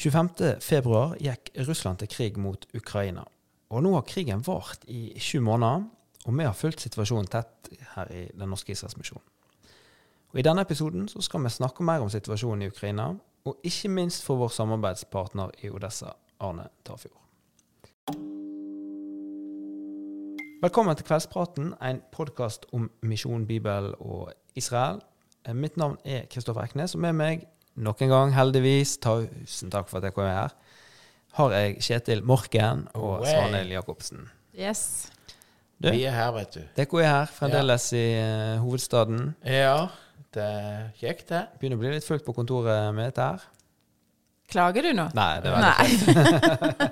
25.2 gikk Russland til krig mot Ukraina. Og nå har krigen vart i sju måneder, og vi har fulgt situasjonen tett her i Den norske Israelsmisjonen. Og I denne episoden så skal vi snakke mer om situasjonen i Ukraina, og ikke minst for vår samarbeidspartner i Odessa, Arne Tafjord. Velkommen til Kveldspraten, en podkast om misjon, Bibel og Israel. Mitt navn er Kristoffer Eknes, og med meg nok en gang, heldigvis, tusen takk for at jeg kom her, har jeg Kjetil Morken og Oi. Svanhild Jacobsen. Yes. Du, Vi er her, vet du. dere er her fremdeles i uh, hovedstaden. Ja, det er kjekt, det. Begynner å bli litt fullt på kontoret med dette her. Klager du nå? Nei, det var Nei.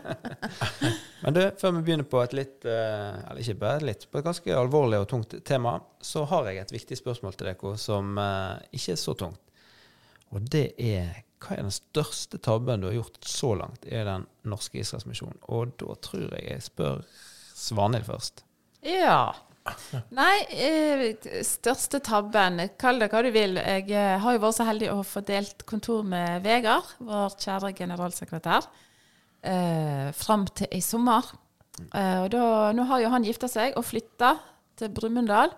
Men du, før vi begynner på et litt, uh, eller ikke bare litt, på et ganske alvorlig og tungt tema, så har jeg et viktig spørsmål til dere som uh, ikke er så tungt. Og det er hva er den største tabben du har gjort så langt i Den norske Israelsmisjonen? Og da tror jeg jeg spør Svanhild først. Ja. Nei, eh, største tabben Kall det hva du vil. Jeg eh, har jo vært så heldig å få delt kontor med Vegard, vår kjære generalsekretær, eh, fram til i sommer. Eh, og da, nå har jo han gifta seg og flytta til Brumunddal.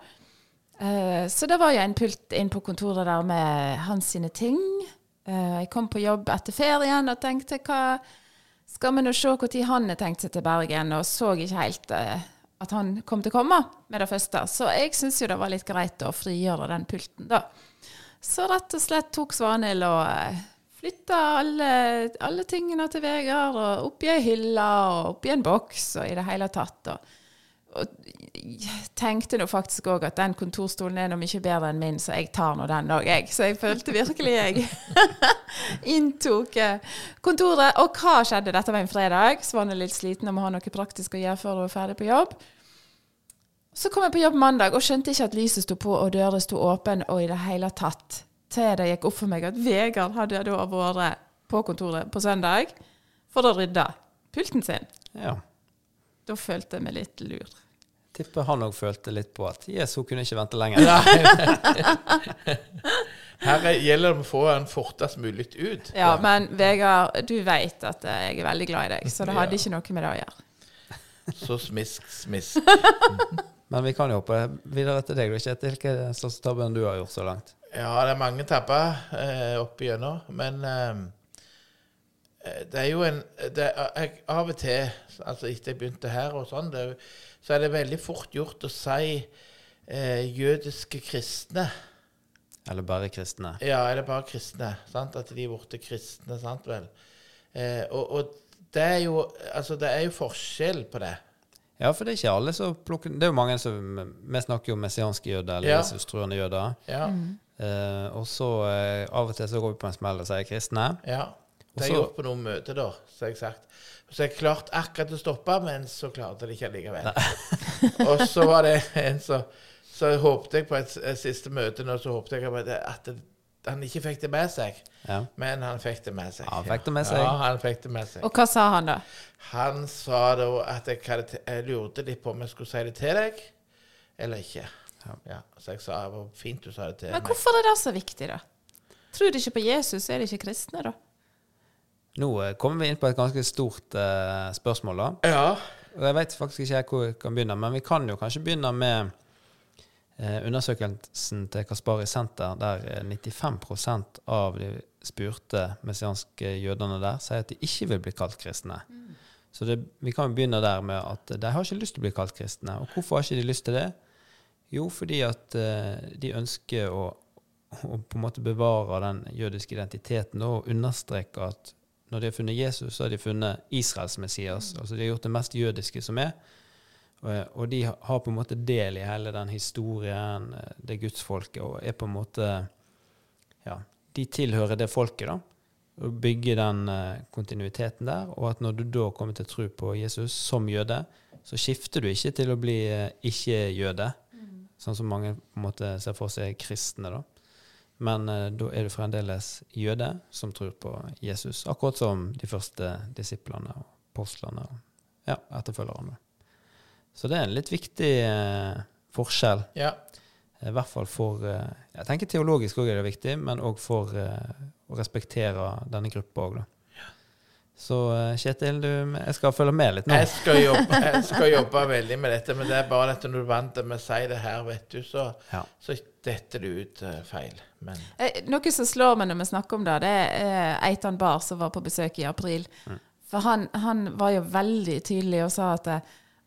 Eh, så det var jo en pult inn på kontoret der med hans sine ting. Uh, jeg kom på jobb etter ferien og tenkte hva skal vi nå se når han har tenkt seg til Bergen, og så ikke helt uh, at han kom til å komme med det første. Så jeg syns jo det var litt greit å frigjøre den pulten, da. Så rett og slett tok Svanhild og flytta alle, alle tingene til Vegard, og oppi ei hylle og oppi en boks og i det hele tatt. og og tenkte nå faktisk òg at den kontorstolen er nå mye bedre enn min, så jeg tar nå den òg, jeg. Så jeg følte virkelig jeg inntok eh, kontoret. Og hva skjedde? Dette var en fredag. Så var jeg litt sliten og må ha noe praktisk å gjøre før hun var ferdig på jobb. Så kom jeg på jobb mandag og skjønte ikke at lyset sto på og dører sto åpen og i det hele tatt. Til det gikk opp for meg at Vegard hadde da vært på kontoret på søndag for å rydde pulten sin. Ja. Da følte jeg meg litt lur. Tipper han òg følte litt på at yes, hun kunne ikke vente lenger. Her er- gjelder det å få en fortest mulig ut. Ja, men Vegard, du vet at jeg er veldig glad i deg, så det hadde Ja. ikke noe med det å gjøre. Så smisk, smisk. Men vi kan jo hoppe videre til deg, Kjetil. Hva er den største tabben du har gjort så langt? Ja, det er mange tabber eh, opp igjennom, men eh, det er jo en det er, jeg, Av og til, altså etter jeg begynte her og sånn, det, så er det veldig fort gjort å si eh, jødiske kristne. Eller bare kristne? Ja, eller bare kristne? Sant? At de er blitt kristne, sant vel? Eh, og, og det er jo Altså, det er jo forskjell på det. Ja, for det er ikke alle som plukker Det er jo mange som Vi snakker jo om messianske jøder, eller Ja. Jesus-truende jøder. Ja. Eh, og så eh, av og til så går vi på en smell og sier kristne. ja. Det har er gjort på noen møter, da, så jeg sagt. Så jeg klarte akkurat å stoppe, men så klarte jeg det ikke allikevel. og så var det en som Så håpte jeg på et, et siste møte nå, så håpte jeg at, det- at det, han ikke fikk det med seg. Ja. Men han fikk det med seg. Ja, han fikk det med seg. Ja, han fikk det med seg. Og hva sa han da? Han sa da at jeg, jeg lurte litt på om jeg skulle si det til deg eller ikke. Ja. Ja, så jeg sa det var fint du sa det til Men meg. hvorfor er det så viktig, da? Tror de ikke på Jesus, er de ikke kristne, da? Nå eh, kommer vi inn på et ganske stort uh, spørsmål, da. Ja. Og jeg vet faktisk ikke hvor vi kan begynne, men vi kan jo kanskje begynne med uh, undersøkelsen til Kaspari Senter, der eh, 95% av de spurte messianske jødene der sier at de ikke vil bli kalt kristne. Så det, vi kan jo begynne der med at de har ikke lyst til å bli kalt kristne. Og hvorfor har ikke de lyst til det? Jo, fordi at uh, de ønsker å, å på en måte bevare den jødiske identiteten og understreke at når de har funnet Jesus, så har de funnet Israels Messias. Altså de har gjort det mest jødiske som er. Og, de har på en måte del i hele den historien, eh, det gudsfolket, og er på en måte Ja, de tilhører det folket, da. Og bygger den eh, kontinuiteten der. Og at når du da kommer til å tro på Jesus som jøde, så skifter du ikke til å bli eh, ikke-jøde, sånn som mange på en måte ser for seg kristne, da. Men eh, da er du fremdeles jøde som tror på Jesus, akkurat som de første disiplene og apostlene og ja, etterfølgerne. Så det er en litt viktig eh, forskjell. ja. I hvert fall for eh, Jeg tenker teologisk òg er det viktig, men òg for eh, å respektere denne gruppa òg, da. Så eh, Kjetil, du, jeg skal følge med litt nå. Jeg skal, jobbe, jeg skal jobbe veldig med dette, men det er bare dette når du er vant til å si det her, vet du, så, Ja. så detter det ut eh, feil. Men Eh, Noe som slår meg når vi snakker om det, det er eh, Eitan Bar som var på besøk i april. For han, han var jo veldig tydelig og sa at,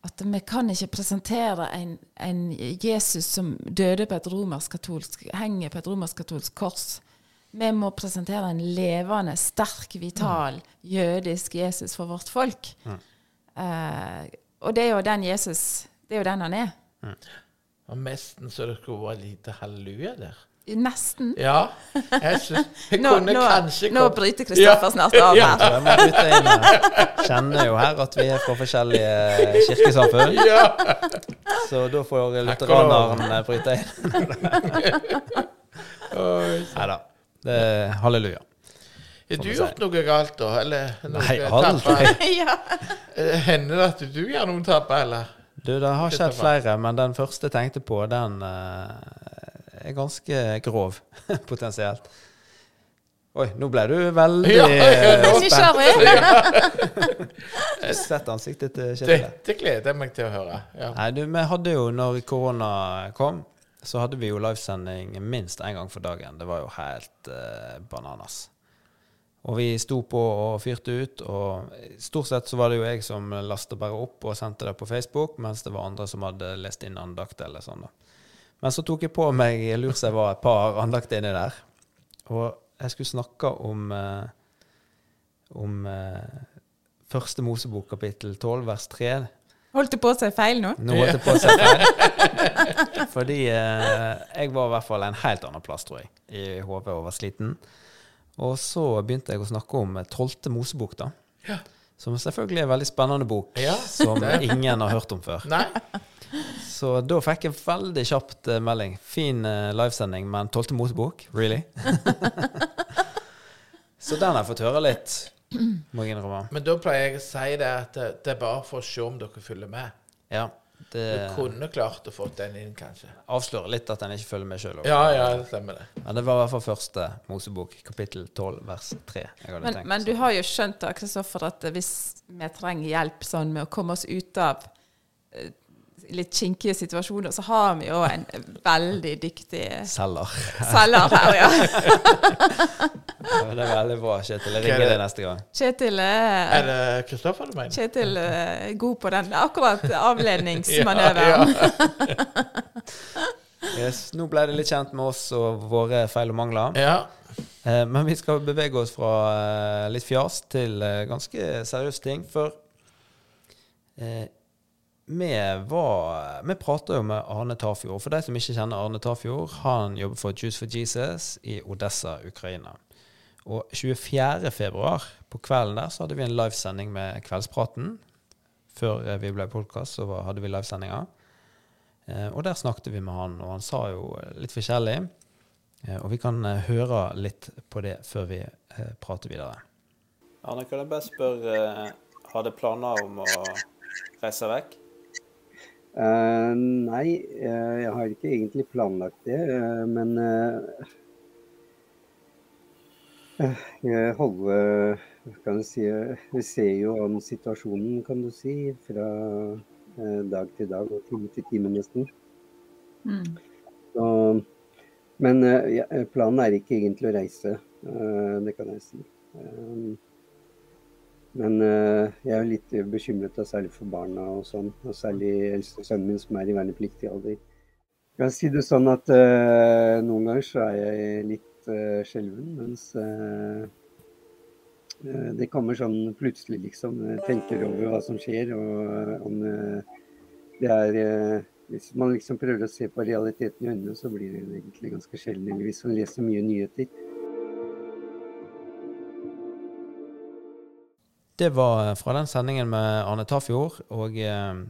at vi kan ikke presentere en, en Jesus som døde på et romersk-katolsk, henger på et romersk-katolsk kors. Vi må presentere en levende, sterk, vital, jødisk Jesus for vårt folk. Uh, og det er jo den Jesus Det er jo den han er. og nesten så det skulle vært lite halleluja der. Nesten. Ja, jeg syns Jeg Nå, kunne nå, kanskje nå bryter Kristoffer Ja. snart av Ja. her. Jeg. Kjenner jo her at vi er fra forskjellige kirkesamfunn. Ja. Så da får lutheraneren bryte inn. Nei da. Det er halleluja. Har du gjort noe galt, da? Eller Nei, aldri. ja. Eh, Hender det at du gjør noen tabber, eller? Du, det har skjedd flere, men den første jeg tenkte på, den uh, er ganske grov, potensielt. Oi, nå ble du veldig Ja, ja, eh, spent. Sett ansiktet til Kjetil. Dette gleder jeg meg til å høre. Ja. Nei, du, vi hadde jo, når korona kom, så hadde vi jo livesending minst én gang for dagen. Det var jo helt eh, bananas. Og vi sto på og fyrte ut, og stort sett så var det jo jeg som lasta bare opp og sendte det på Facebook, mens det var andre som hadde lest inn andakt eller sånn. da. Men så tok jeg på meg jeg lurer seg var et par andakter inni der. Og jeg skulle snakke om eh, om eh, første Mosebok kapittel 12 vers 3. Holdt det på å si feil nå? Nå holdt jeg på å si feil. Fordi eh, jeg var i hvert fall en helt annen plass, tror jeg, i hodet og var sliten. Og så begynte jeg å snakke om eh, tolvte Mosebok, da. Ja. Som selvfølgelig er en veldig spennende bok, Ja, som ingen har hørt om før. Nei? Så da fikk jeg veldig kjapt eh, melding. Fin eh, livesending, men tolvte Mosebok? Really? så den har jeg fått høre litt, må jeg innrømme. Men da pleier jeg å si det at det, det er bare for å se om dere følger med. Ja, Du kunne klart å få den inn, kanskje. avslører litt at en ikke følger med sjøl. Ja, ja, det stemmer det. Men det var i hvert fall første Mosebok, kapittel 12, vers 3. Jeg hadde Men, tenkt. men du har jo skjønt da, Kristoffer, at hvis vi trenger hjelp sånn med å komme oss ut av eh, litt kinkige situasjoner, så har vi jo en veldig dyktig Selger. selger her, ja. Det er veldig bra, Kjetil. Jeg er ringer deg neste gang. Kjetil Er er, det Kristoffer du mener? Kjetil er god på den akkurat avledningsmanøveren. Yes, nå ble det litt kjent med oss og våre feil og mangler. Ja. Eh, men vi skal bevege oss fra eh, litt fjas til eh, ganske seriøse ting. For eh, vi var Vi prata jo med Arne Tafjord. For de som ikke kjenner Arne Tafjord, han jobber for Juice for Jesus i Odessa, Ukraina. Og 24. februar, på kvelden der, så hadde vi en livesending med Kveldspraten. Før eh, vi ble podkast, så hadde vi livesendinger. Eh, og der snakket vi med han, og han sa jo litt forskjellig. Eh, Og vi kan eh, høre litt på det før vi eh, prater videre. Arne, kan jeg bare spørre Har du planer om å reise vekk? Eh, nei, eh, jeg har ikke egentlig planlagt det, uh, men jeg holder kan jeg si, Vi ser jo an situasjonen, kan du si, fra dag til dag og time til time, nesten. Mm. Så, men planen er ikke egentlig å reise, det kan jeg si. Eh, men eh, jeg er litt bekymret, særlig for barna og sånn. Og særlig eldste sønnen min som er i vernepliktig alder. Jeg kan si det sånn at uh, noen ganger så er jeg litt uh, skjelven, mens eh, det kommer sånn plutselig, liksom. Tenker over hva som skjer, og om det er Hvis man liksom prøver å se på realiteten i øynene, så blir det egentlig ganske sjelden. Hvis man leser mye nyheter. Det var fra den sendingen med Arne Tafjord, og eh,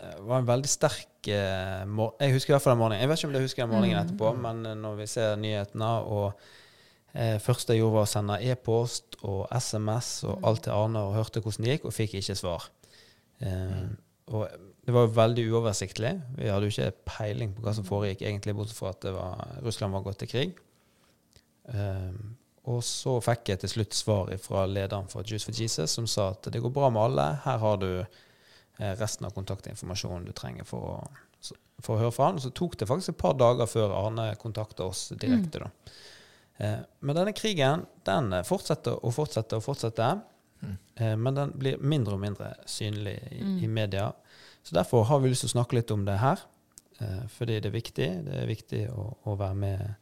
det var en veldig sterk eh, Jeg husker i hvert fall den morgenen. Jeg vet ikke om jeg husker den morgenen etterpå, men eh, når vi ser nyhetene og eh, første jeg gjorde, var å sende e-post og SMS og alt til Arne og hørte hvordan det gikk, og fikk ikke svar. Eh, og det var veldig uoversiktlig. Vi hadde jo ikke peiling på hva som foregikk, egentlig, bortsett fra at det var, Russland var gått til krig. Eh, og så fikk jeg til slutt svar fra lederen for Juice for Jesus, som sa at det går bra med alle. Her har du eh, resten av kontaktinformasjonen du trenger for å, for å høre fra han. Og så tok det faktisk et par dager før Arne kontakta oss direkte. da. Eh, Men denne krigen den eh, fortsetter og fortsetter og fortsetter. Eh, Men den blir mindre og mindre synlig i, i media. Så derfor har vi lyst til å snakke litt om det her. eh, Fordi det er viktig. Det er viktig å, å være med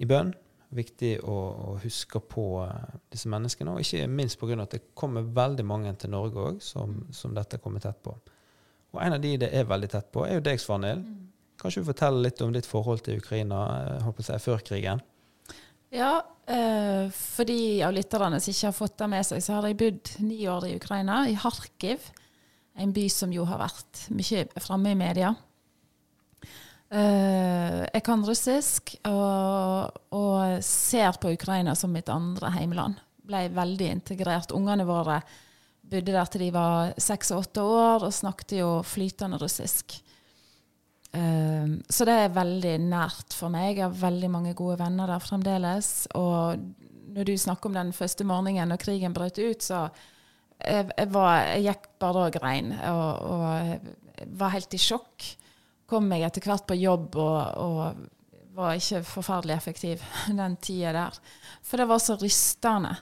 i bønn. Viktig å, å huske på eh, disse menneskene. Og ikke minst pga. at det kommer veldig mange til Norge òg som, som dette kommer tett på. Og en av de det er veldig tett på, er jo deg, Svanhild. Kanskje du forteller litt om ditt forhold til Ukraina håper å si, før krigen? Ja, eh, for de av lytterne som ikke har fått det med seg, så har jeg bodd ni år i Ukraina, i Kharkiv. En by som jo har vært mye framme i media. Eh, jeg kan russisk og ser på Ukraina som mitt andre heimland. Ble veldig integrert. Ungene våre bodde der til de var seks og åtte år og snakket jo flytende russisk. Um, så det er veldig nært for meg. Jeg har veldig mange gode venner der fremdeles. Og når du snakker om den første morgenen når krigen brøt ut, så jeg, jeg, var, jeg gikk bare og grein. Og, og var helt i sjokk. Kom meg etter hvert på jobb og, og var ikke forferdelig effektiv den tida der. For det var så rystende.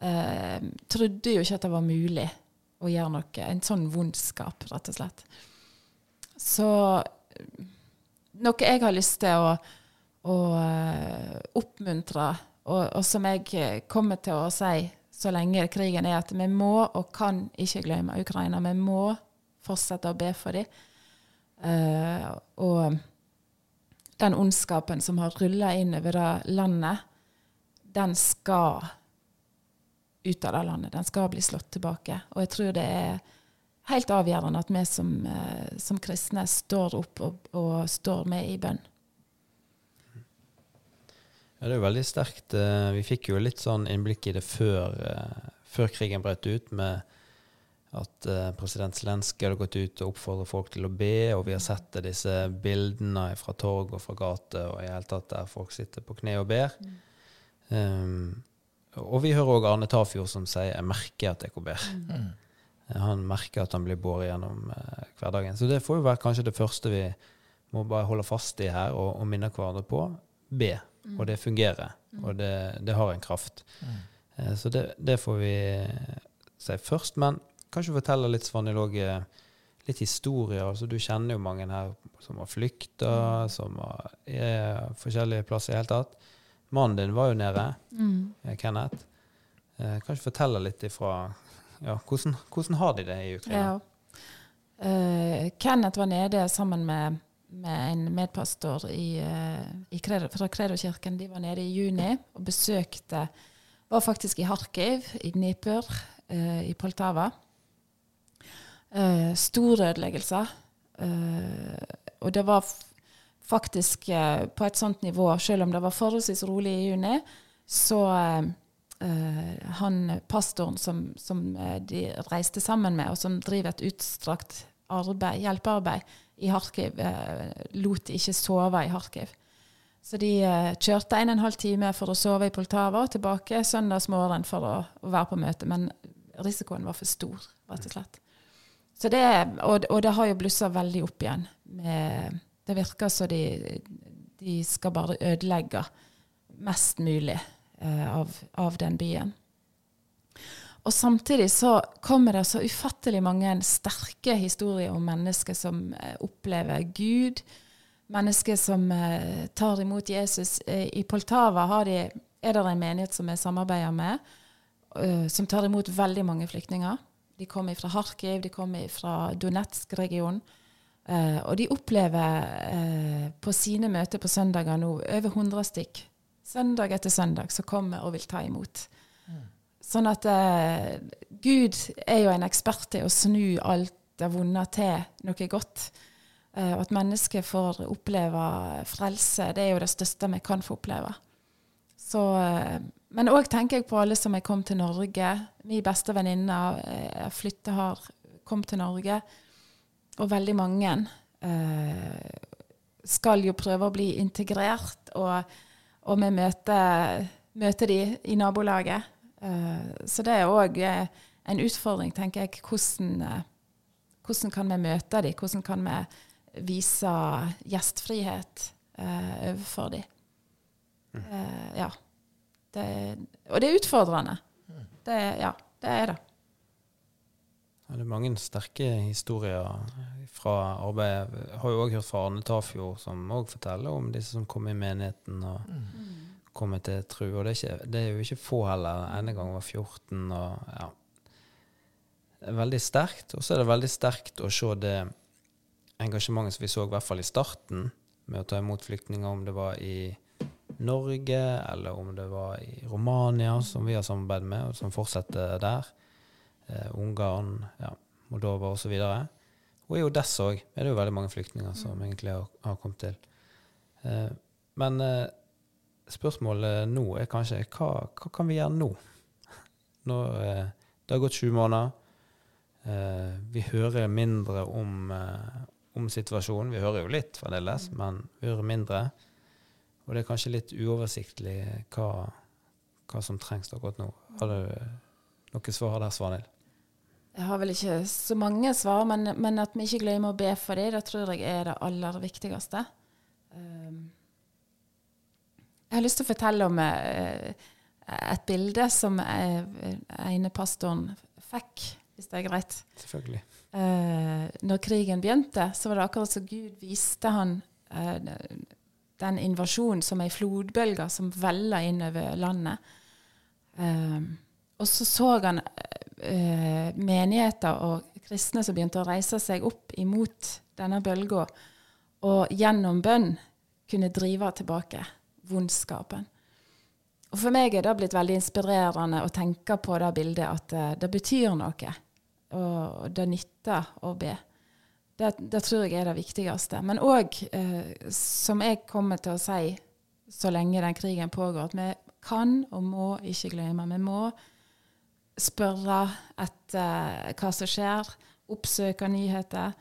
Eh, trodde jo ikke at det var mulig å gjøre noe. En sånn vondskap, rett og slett. Så noe jeg har lyst til å, å eh, oppmuntre, og, og som jeg eh, kommer til å si så lenge krigen er, at vi må og kan ikke glemme Ukraina. Vi må fortsette å be for dem. Eh, og den ondskapen som har rulla inn over det landet, den skal ut av det landet. Den skal bli slått tilbake. Og jeg tror det er helt avgjørende at vi som, eh, som kristne står opp og, og står med i bønn. Ja, det er jo veldig sterkt. Eh, Vi fikk jo litt sånn innblikk i det før, eh, før krigen brøt ut, med at eh, president Zelenskyj hadde gått ut og oppfordret folk til å be, og vi har sett disse bildene fra torg og fra gate og i hele tatt der folk sitter på kne og ber. Um, og vi hører òg Arne Tafjord som sier 'jeg merker at jeg ber'. Mm. Han merker at han blir båret gjennom eh, hverdagen. Så det får jo være kanskje det første vi må bare holde fast i her og, og minne hverandre på. Be. Og det fungerer. Og det, det har en kraft. Eh, så det, det får vi eh, si først. Men kanskje fortelle litt, Svanhild, òg eh, litt historier. Altså, du kjenner jo mange her som har flykta, som har, er forskjellige plasser i det hele tatt. Mannen din var jo nede, mm. Kenneth. Eh, kanskje fortelle litt ifra ja, hvordan, hvordan har de det i Ukraina? Ja. Uh, Kenneth var nede sammen med, med en medpastor i, uh, i Kredo, fra Kredokirken. De var nede i juni og besøkte Var faktisk i Harkiv, i Dnipur, uh, i Poltava. Eh, store ødeleggelser. Eh, og det var faktisk eh, på et sånt nivå, selv om det var forholdsvis rolig i juni, så han pastoren som, som de reiste sammen med, og som driver et utstrakt arbeid, hjelpearbeid i Harkiv, lot ikke sove i Harkiv. Så de kjørte en og en halv time for å sove i Poltava og tilbake søndagsmorgen for å, å være på møte. Men risikoen var for stor, rett og slett. Det, og, og det har jo blussa veldig opp igjen. Med, det virker som de, de skal bare ødelegge mest mulig eh, av, av den byen. Og samtidig så kommer det så ufattelig mange sterke historier om mennesker som eh, opplever Gud. Mennesker som eh, tar imot Jesus. Eh, I Poltava de, er det en menighet som vi samarbeider med, eh, som tar imot veldig mange flyktninger. De kommer fra Kharkiv, de kommer fra Donetsk-regionen. Eh, og de opplever eh, på sine møter på søndager nå over 100 stykk. Søndag etter søndag som kommer og vil ta imot. Sånn at eh, Gud er jo en ekspert til å snu alt det vonde til noe godt. Eh, og at mennesker får oppleve frelse, det er jo det største vi kan få oppleve. Så, eh, men òg tenker jeg på alle som er kommet til Norge. Min beste venninne eh, flytte har kommet til Norge. Og veldig mange eh, skal jo prøve å bli integrert. Og, og vi møter møter, de i nabolaget. Eh, så det er òg en utfordring, tenker jeg. Hvordan, eh, hvordan kan vi møte de? Hvordan kan vi vise gjestfrihet eh, overfor de? Eh, ja. Det, og det er utfordrende. Det, ja, det er det. Ja, det er mange sterke historier fra arbeidet. Jeg har jo òg hørt fra Arne Tafjord, som òg forteller om disse som kom i menigheten og mm. kommer til tru. Og det er, ikke, det er, jo ikke få heller. Ene gang var 14. og ja. Veldig sterkt. Og så er det veldig sterkt å se det engasjementet som vi så i hvert fall i starten, med å ta imot flyktninger, om det var i Norge, eller om det var i Romania, som vi har samarbeidet med, og som fortsetter der eh, Ungarn, ja, Moldova osv. Og, og i Odessa òg er det jo veldig mange flyktninger som mm. egentlig har, har kommet til. Eh, men eh, spørsmålet nå er kanskje hva, hva kan vi gjøre nå? nå eh, det har gått sju måneder. Eh, vi hører mindre om, eh, om, situasjonen. Vi hører jo litt fremdeles, mm. men vi hører mindre. Og det er kanskje litt uoversiktlig hva, hva som trengs akkurat nå. Har du noe svar der, Svanhild? Jeg har vel ikke så mange svar, men, men at vi ikke glemmer å be for dem, det tror jeg er det aller viktigste. Um, jeg har lyst til å fortelle om uh, et bilde som uh, ene pastoren fikk, hvis det er greit. Selvfølgelig. Når krigen begynte, så var det akkurat som Gud viste han den invasjonen som ei flodbølge som veller innover landet. Um, og så så han eh, menigheter og kristne som begynte å reise seg opp imot denne bølga, og gjennom bønn kunne drive tilbake vondskapen. Og For meg er det blitt veldig inspirerende å tenke på det bildet at uh, det betyr noe, og det nytter å be. Det, det tror jeg er det viktigste. Men òg, eh, som jeg kommer til å si så lenge den krigen pågår, at vi kan og må ikke glemme. Vi må spørre etter hva som skjer, oppsøke nyheter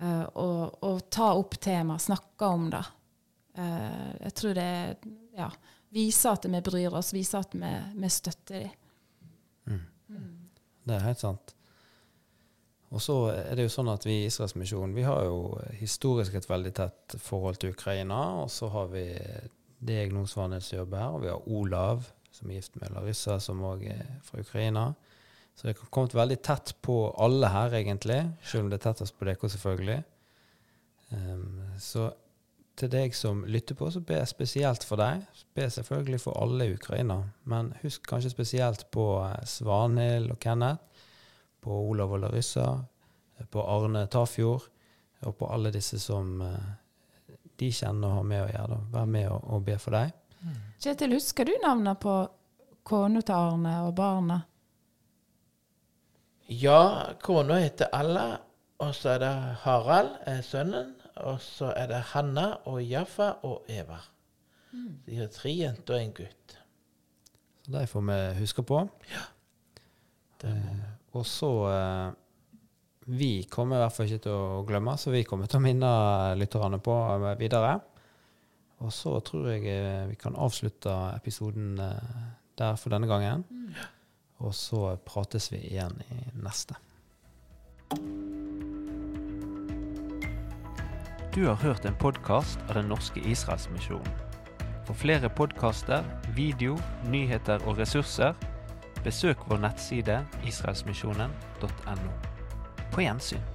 eh, og, og, ta opp tema, snakke om det. Eh, jeg tror det ja, viser at vi bryr oss, viser at vi, vi støtter dem. Mm. Mm. Det er helt sant. Og så er det jo sånn at vi i Israels misjon vi har jo historisk et veldig tett forhold til Ukraina. Og så har vi deg nå, Svanhild, som jobber her, og vi har Olav som er gift med Larissa, som òg er fra Ukraina. Så det har kommet veldig tett på alle her, egentlig, selv om det er tettest på dere, selvfølgelig. Um, så til deg som lytter på, så ber jeg spesielt for deg. Be selvfølgelig for alle i Ukraina, men husk kanskje spesielt på eh, Svanhild og Kenneth, på Olav og Larissa, eh, på Arne Tafjord, og på alle disse som uh, de kjenner og har med å gjøre. Vær med og, og be for deg. Kjetil, husker du navnet på kona til Arne og barna? Ja, kona heter Alla, og så er det Harald, er sønnen. Og så er det Hanna og Jaffa og Eva. Mm. De har tre jenter og en gutt. Så de får vi huske på. Ja. Eh, og så eh, Vi kommer i hvert fall ikke til å glemme, så vi kommer til å minne lytterne på eh, videre. Og så tror jeg eh, vi kan avslutte episoden der for denne gangen. Mm. Og så prates vi igjen i neste. Du har hørt en podkast av Den norske Israelsmisjonen. For flere podkaster, video, nyheter og ressurser, besøk vår nettside israelsmisjonen.no. På gjensyn.